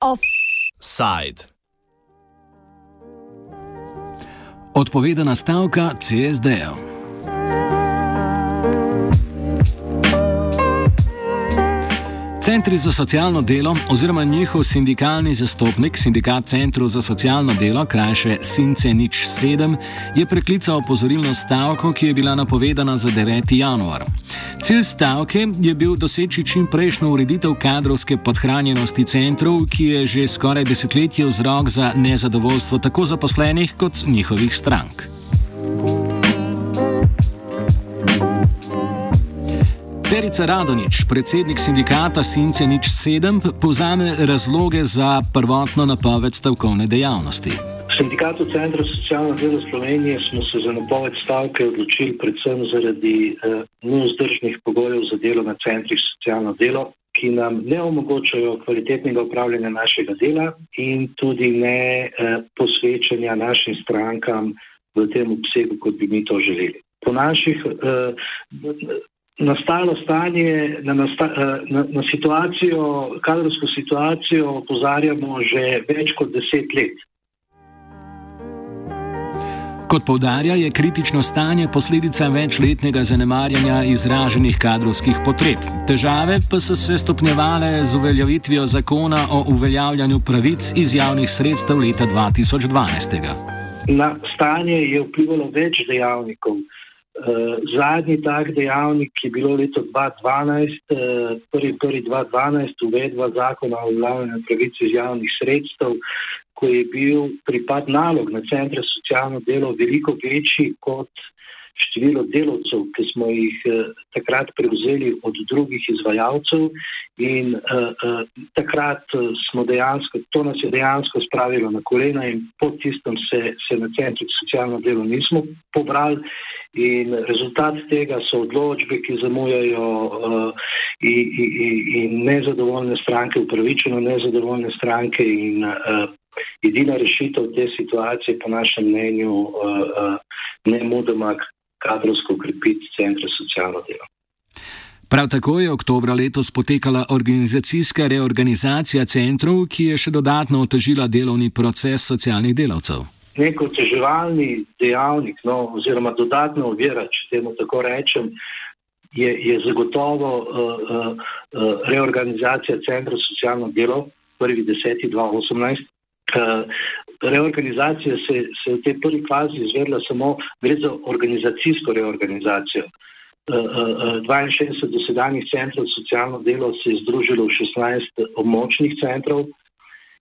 Offside. Odpovedana stavka CSD-jev. Centri za socialno delo oziroma njihov sindikalni zastopnik, sindikat Centrov za socialno delo, krajše Since Nič 7, je preklical opozorilno stavko, ki je bila napovedana za 9. januar. Cilj stavke je bil doseči čim prejšnjo ureditev kadrovske podhranjenosti centrov, ki je že skoraj desetletje vzrok za nezadovoljstvo tako zaposlenih kot njihovih strank. Perica Radonič, predsednik sindikata Since Nič 7, povzame razloge za prvotno napoved stavkovne dejavnosti. V sindikatu Centra socialno delo Slovenije smo se za napoved stavke odločili predvsem zaradi eh, neuzdržnih pogojev za delo na centrih socialno delo, ki nam ne omogočajo kvalitetnega upravljanja našega dela in tudi ne eh, posvečanja našim strankam v tem obsegu, kot bi mi to želeli. Po naših eh, nastalo stanje, na, nasta, eh, na, na situacijo, kadrovsko situacijo opozarjamo že več kot deset let. Kot povdarja, je kritično stanje posledica večletnega zanemarjanja izraženih kadrovskih potreb. Težave pa so se stopnjevale z uveljavitvijo zakona o uveljavljanju pravic iz javnih sredstev leta 2012. Na stanje je vplivalo več dejavnikov. Uh, zadnji tak dejavnik je bilo leto 2012, uh, prvi prvi 2012, uvedba zakona o uveljavljanju pravic iz javnih sredstev, ko je bil pripad nalog na centre socialno delo veliko večji kot število delovcev, ki smo jih uh, takrat prevzeli od drugih izvajalcev in uh, uh, takrat smo dejansko, to nas je dejansko spravilo na kolena in po tistem se, se na centrih socialno delo nismo pobrali. In rezultat tega so odločbe, ki zamujajo uh, in, in, in nezadovoljne stranke, upravičeno nezadovoljne stranke. In uh, edina rešitev te situacije, po našem mnenju, uh, uh, ne mudoma kadrovsko ukrepiti centre socialno delo. Prav tako je oktobra letos potekala organizacijska reorganizacija centrov, ki je še dodatno otežila delovni proces socialnih delavcev nek oteževalni dejavnik, no, oziroma dodatna ovira, če temu tako rečem, je, je zagotovo uh, uh, uh, reorganizacija Centra za socialno delo, 1.10.2018. Uh, reorganizacija se, se v tej prvi fazi izvedla samo, gre za organizacijsko reorganizacijo. Uh, uh, 62 dosedanjih centrov socialno delo se je združilo v 16 območnih centrov,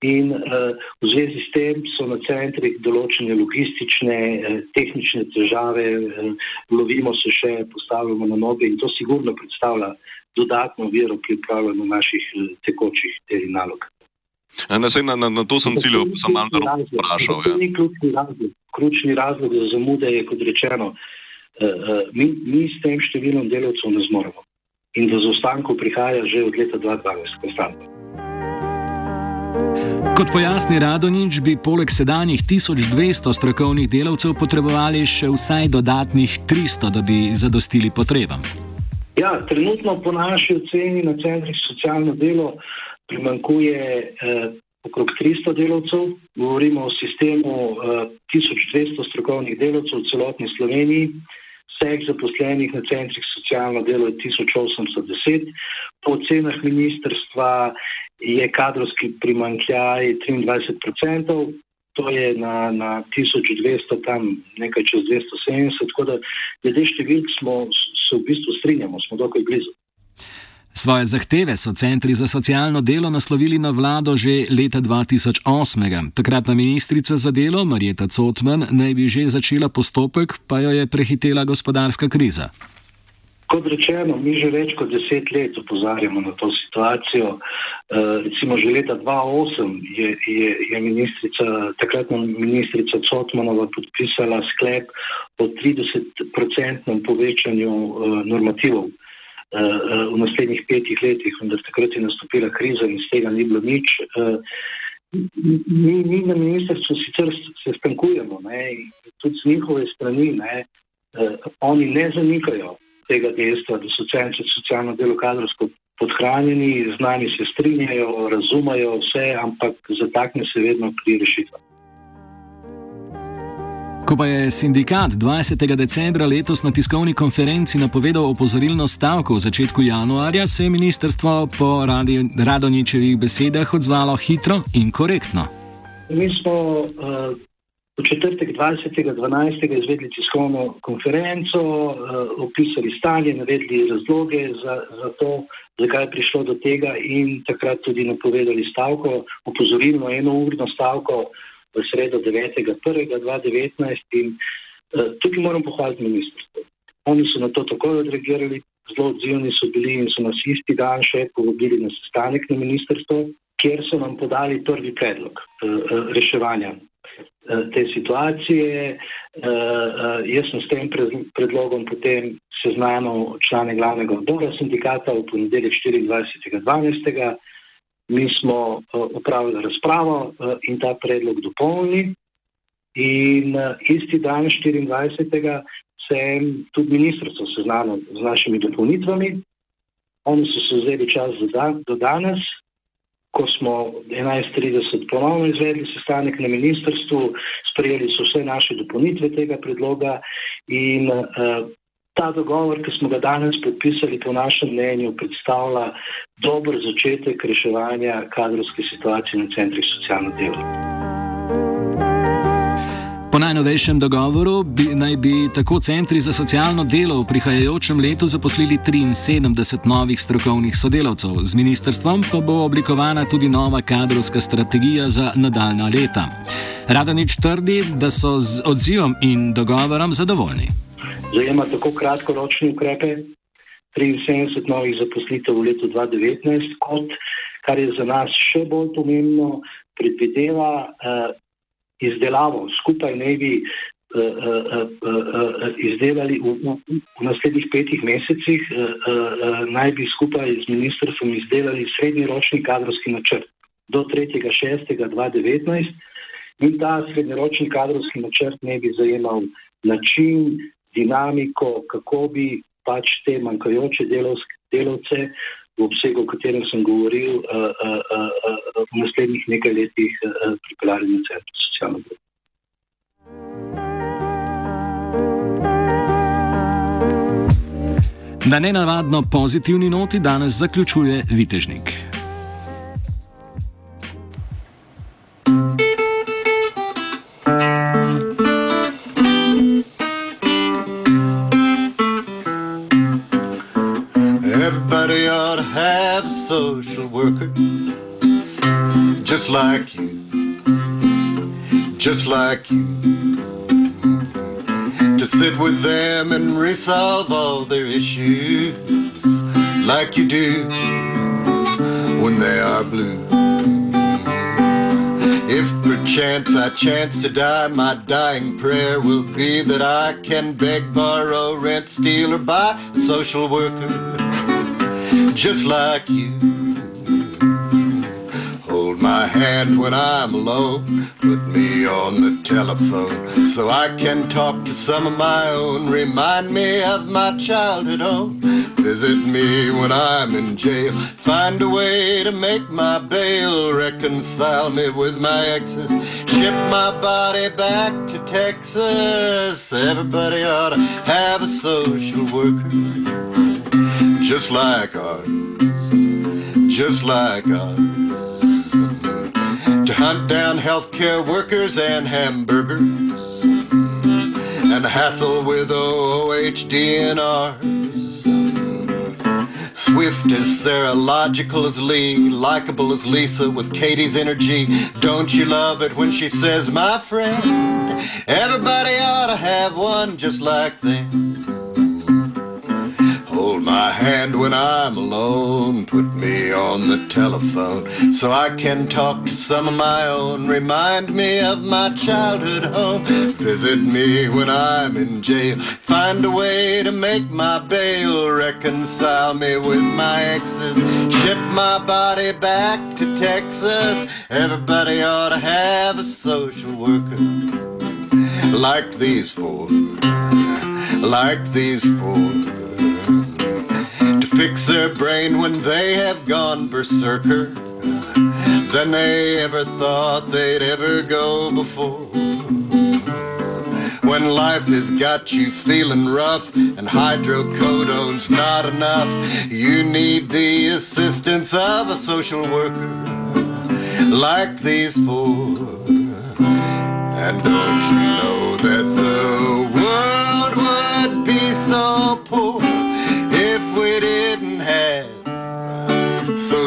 In uh, v zvezi s tem so na centrih določene logistične, uh, tehnične težave, uh, lovimo se še, postavljamo na noge in to sigurno predstavlja dodatno vero pri upravljanju naših uh, tekočih nalog. Na, na, na, na to sem ciljal, sem malo vprašal. To ja. ni ključni razlog. Ključni razlog za zamude je, kot rečeno, uh, uh, mi, mi s tem številom delavcev ne zmoremo. In do zaostankov prihaja že od leta 2012, konstantno. Kot pojasni Radonič, bi poleg sedanjih 1200 strokovnih delavcev potrebovali še vsaj dodatnih 300, da bi zadostili potrebam. Ja, trenutno po naši oceni na centrih socialno delo primankuje eh, okrog 300 delavcev. Govorimo o sistemu eh, 1200 strokovnih delavcev v celotni Sloveniji. Vseh zaposlenih na centrih socialno delo je 1810. Po ocenah ministrstva je kadrovski primankljaj 23%, to je na, na 1200, tam nekaj čez 270, tako da glede številk smo se v bistvu strinjamo, smo dokaj blizu. Svoje zahteve so centri za socialno delo naslovili na vlado že leta 2008. Takratna ministrica za delo Marjeta Cotman naj bi že začela postopek, pa jo je prehitela gospodarska kriza. Kot rečeno, mi že več kot deset let opozarjamo na to situacijo. Uh, recimo že leta 2008 je, je, je ministrica, takratna ministrica Cotmanova podpisala sklep o 30-procentnem povečanju uh, normativov uh, v naslednjih petih letih, vendar takrat je nastopila kriza in z tega ni bilo nič. Uh, mi, mi na ministrstvu sicer se stankujemo, tudi z njihove strani. Ne, Uh, oni ne zanikajo tega dejstva, da so centri socialno delo kadrovsko podhranjeni, z nami se strinjajo, razumejo vse, ampak zatakne se vedno pri rešitvah. Ko pa je sindikat 20. decembra letos na tiskovni konferenci napovedal opozorilno stavko v začetku januarja, se je ministrstvo po Radoničevih besedah odzvalo hitro in korektno. Mi smo uh, v četrtek 20.12. izvedli tiskovno konferenco, uh, opisali stanje, navedli razloge za, za to, zakaj je prišlo do tega in takrat tudi napovedali stavko, opozorilno enourno stavko v sredo 9.1.2019 in uh, tukaj moram pohvaliti ministrstvo. Oni so na to takoj odreagirali, zelo odzivni so bili in so nas isti dan še povabili na sestanek na ministrstvo, kjer so nam podali prvi predlog uh, reševanja uh, te situacije. Uh, uh, jaz sem s tem predlogom potem seznanil člane glavnega odbora sindikata v ponedeljek 24.12 mi smo upravili eh, razpravo eh, in ta predlog dopolnili. In eh, isti dan, 24. se je tudi ministrstvo seznanilo z našimi dopolnitvami. Oni so se vzeli čas do danes, ko smo 11.30 ponovno izvedli sestanek na ministrstvu, sprejeli so vse naše dopolnitve tega predloga in ta dogovor, ki smo ga danes podpisali, po našem mnenju, predstavlja dober začetek reševanja kadrovske situacije na centrih socialno delo. Po najnovejšem dogovoru bi, naj bi tako centri za socialno delo v prihajajočem letu zaposlili 73 novih strokovnih sodelavcev, z ministrstvom pa bo oblikovana tudi nova kadrovska strategija za nadaljna leta. Radanič trdi, da so z odzivom in dogovorom zadovoljni zajema tako kratkoročne ukrepe, 73 novih zaposlitev v letu 2019, kot kar je za nas še bolj pomembno, predvideva uh, izdelavo, skupaj ne bi uh, uh, uh, izdelali v, v, v naslednjih petih mesecih, uh, uh, naj bi skupaj z ministrstvom izdelali srednjeročni kadrovski načrt do 3.6.2019 in ta srednjeročni kadrovski načrt ne bi zajemal način dinamiko, kako bi pač te manjkajoče delovske, delovce v obsegu, o katerem sem govoril, uh, uh, uh, v naslednjih nekaj letih pripeljali na centru socialno delo. Na nenavadno pozitivni noti danes zaključuje Vitežnik. Social worker, just like you, just like you. To sit with them and resolve all their issues like you do when they are blue. If perchance I chance to die, my dying prayer will be that I can beg, borrow, rent, steal, or buy a social worker just like you. Hold my hand when I'm alone, put me on the telephone so I can talk to some of my own. Remind me of my childhood home. Visit me when I'm in jail. Find a way to make my bail. Reconcile me with my exes. Ship my body back to Texas. Everybody ought to have a social worker just like ours, just like ours. To hunt down healthcare workers and hamburgers, and hassle with OHDNRs. Swift as Sarah, logical as Lee, likable as Lisa with Katie's energy. Don't you love it when she says, my friend? Everybody ought to have one just like them my hand when I'm alone. Put me on the telephone so I can talk to some of my own. Remind me of my childhood home. Visit me when I'm in jail. Find a way to make my bail. Reconcile me with my exes. Ship my body back to Texas. Everybody ought to have a social worker like these four like these four. Fix their brain when they have gone berserker than they ever thought they'd ever go before. When life has got you feeling rough and hydrocodone's not enough, you need the assistance of a social worker like these four. And don't you know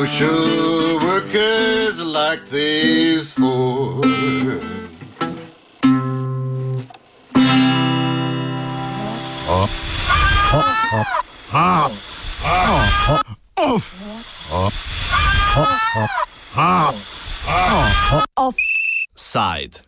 social workers like these four. Offside.